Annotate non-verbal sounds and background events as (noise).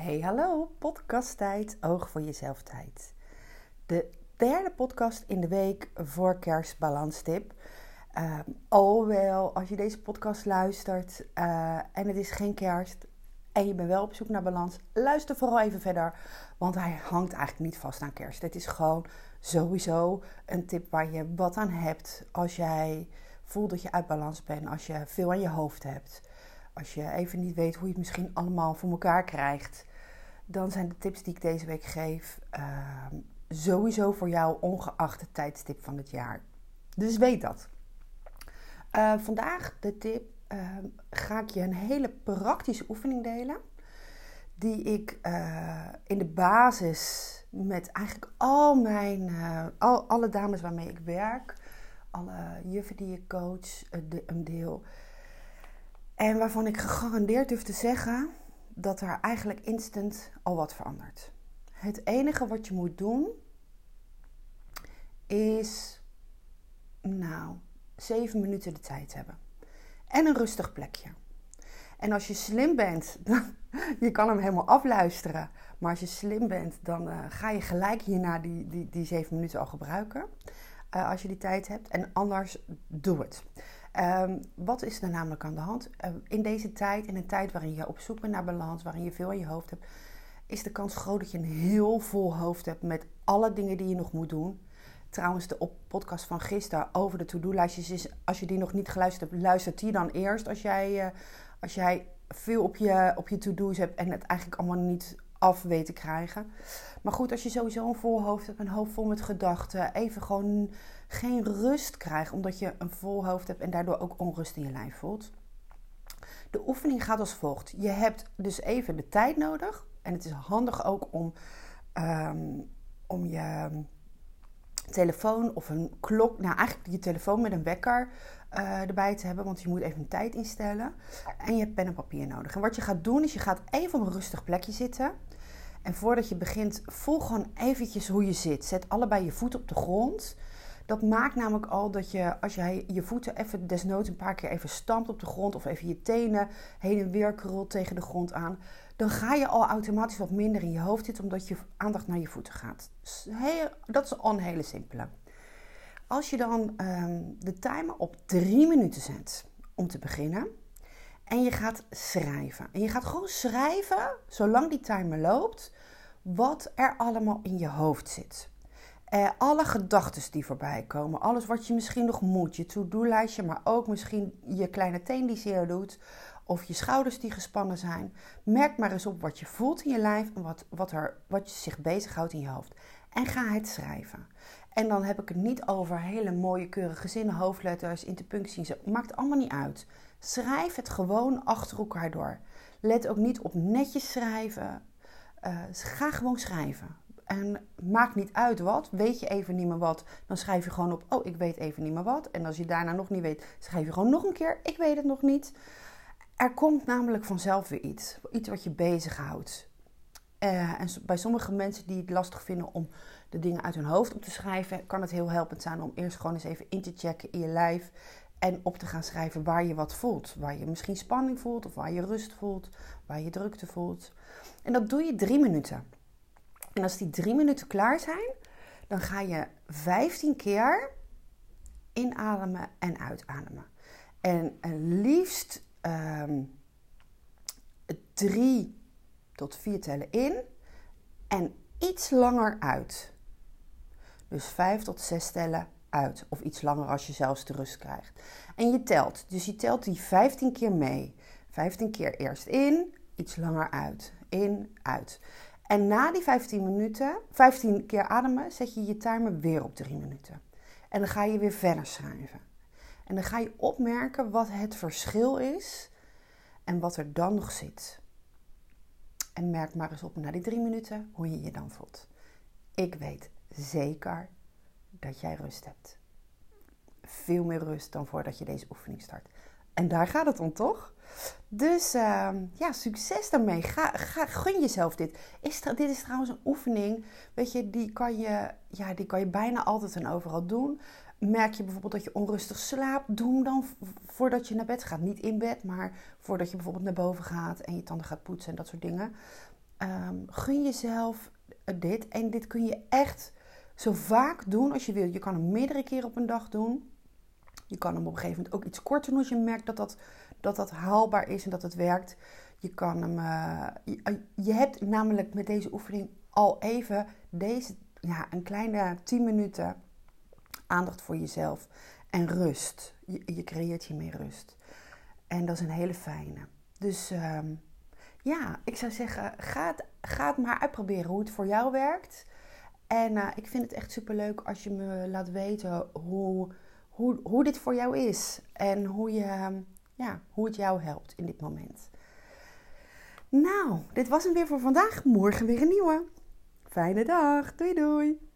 Hey hallo, podcasttijd, oog voor jezelf tijd. De derde podcast in de week voor kerstbalanstip. Uh, alhoewel, als je deze podcast luistert uh, en het is geen kerst en je bent wel op zoek naar balans, luister vooral even verder, want hij hangt eigenlijk niet vast aan kerst. Het is gewoon sowieso een tip waar je wat aan hebt als jij voelt dat je uit balans bent, als je veel aan je hoofd hebt. Als je even niet weet hoe je het misschien allemaal voor elkaar krijgt, dan zijn de tips die ik deze week geef uh, sowieso voor jou, ongeacht het tijdstip van het jaar. Dus weet dat. Uh, vandaag de tip uh, ga ik je een hele praktische oefening delen. Die ik uh, in de basis met eigenlijk al mijn, al, alle dames waarmee ik werk, alle juffen die ik coach, een deel. En waarvan ik gegarandeerd durf te zeggen dat er eigenlijk instant al wat verandert. Het enige wat je moet doen is, nou, zeven minuten de tijd hebben. En een rustig plekje. En als je slim bent, (laughs) je kan hem helemaal afluisteren. Maar als je slim bent, dan uh, ga je gelijk hierna die, die, die zeven minuten al gebruiken. Uh, als je die tijd hebt. En anders, doe het. Um, wat is er namelijk aan de hand? Uh, in deze tijd, in een tijd waarin je op zoek bent naar balans, waarin je veel in je hoofd hebt, is de kans groot dat je een heel vol hoofd hebt met alle dingen die je nog moet doen. Trouwens, de podcast van gisteren over de to-do-lijstjes is, als je die nog niet geluisterd hebt, luistert die dan eerst als jij, uh, als jij veel op je, op je to-do's hebt en het eigenlijk allemaal niet af weet te krijgen. Maar goed, als je sowieso een vol hoofd hebt, een hoofd vol met gedachten, even gewoon geen rust krijgt omdat je een vol hoofd hebt en daardoor ook onrust in je lijf voelt. De oefening gaat als volgt. Je hebt dus even de tijd nodig. En het is handig ook om, um, om je telefoon of een klok, nou eigenlijk je telefoon met een wekker uh, erbij te hebben, want je moet even een tijd instellen. En je hebt pen en papier nodig. En wat je gaat doen is je gaat even op een rustig plekje zitten. En voordat je begint, voel gewoon eventjes hoe je zit. Zet allebei je voeten op de grond. Dat maakt namelijk al dat je, als je je voeten even desnoods een paar keer even stampt op de grond of even je tenen heen en weer krult tegen de grond aan, dan ga je al automatisch wat minder in je hoofd zitten omdat je aandacht naar je voeten gaat. dat is al een hele simpele. Als je dan um, de timer op drie minuten zet om te beginnen en je gaat schrijven. En je gaat gewoon schrijven, zolang die timer loopt, wat er allemaal in je hoofd zit. Uh, alle gedachten die voorbij komen, alles wat je misschien nog moet, je to-do-lijstje, maar ook misschien je kleine teen die zeer doet, of je schouders die gespannen zijn. Merk maar eens op wat je voelt in je lijf en wat, wat, er, wat je zich bezighoudt in je hoofd. En ga het schrijven. En dan heb ik het niet over hele mooie, keurige zinnen, hoofdletters, interpuncties. Maakt allemaal niet uit. Schrijf het gewoon achter elkaar door. Let ook niet op netjes schrijven. Uh, ga gewoon schrijven. En maakt niet uit wat. Weet je even niet meer wat, dan schrijf je gewoon op: Oh, ik weet even niet meer wat. En als je daarna nog niet weet, schrijf je gewoon nog een keer: Ik weet het nog niet. Er komt namelijk vanzelf weer iets. Iets wat je bezighoudt. Uh, en bij sommige mensen die het lastig vinden om de dingen uit hun hoofd op te schrijven, kan het heel helpend zijn om eerst gewoon eens even in te checken in je lijf. En op te gaan schrijven waar je wat voelt. Waar je misschien spanning voelt, of waar je rust voelt, waar je drukte voelt. En dat doe je drie minuten. En als die drie minuten klaar zijn, dan ga je 15 keer inademen en uitademen. En liefst um, drie tot vier tellen in en iets langer uit. Dus vijf tot zes tellen uit. Of iets langer als je zelfs de rust krijgt. En je telt. Dus je telt die 15 keer mee. 15 keer eerst in, iets langer uit. In, uit. En na die 15 minuten, 15 keer ademen, zet je je timer weer op 3 minuten. En dan ga je weer verder schrijven. En dan ga je opmerken wat het verschil is en wat er dan nog zit. En merk maar eens op na die 3 minuten hoe je je dan voelt. Ik weet zeker dat jij rust hebt. Veel meer rust dan voordat je deze oefening start. En daar gaat het om, toch? Dus uh, ja, succes daarmee. Ga, ga, gun jezelf dit. Is, dit is trouwens een oefening. Weet je, die kan je, ja, die kan je bijna altijd en overal doen. Merk je bijvoorbeeld dat je onrustig slaapt, doe hem dan voordat je naar bed gaat. Niet in bed, maar voordat je bijvoorbeeld naar boven gaat en je tanden gaat poetsen en dat soort dingen. ehm, gun jezelf dit. En dit kun je echt zo vaak doen als je wil. Je kan hem meerdere keren op een dag doen. Je kan hem op een gegeven moment ook iets korter doen als je merkt dat dat, dat, dat haalbaar is en dat het werkt. Je kan hem. Je, eh, je, hebt namelijk met deze oefening al even deze, ja, een kleine 10 minuten aandacht voor jezelf en rust. Je, je creëert hiermee rust. En dat is een hele fijne. Dus ehm, ja, ik zou zeggen, ga het, ga het maar uitproberen hoe het voor jou werkt. En uh, ik vind het echt superleuk als je me laat weten hoe, hoe, hoe dit voor jou is. En hoe, je, ja, hoe het jou helpt in dit moment. Nou, dit was hem weer voor vandaag. Morgen weer een nieuwe. Fijne dag. Doei doei.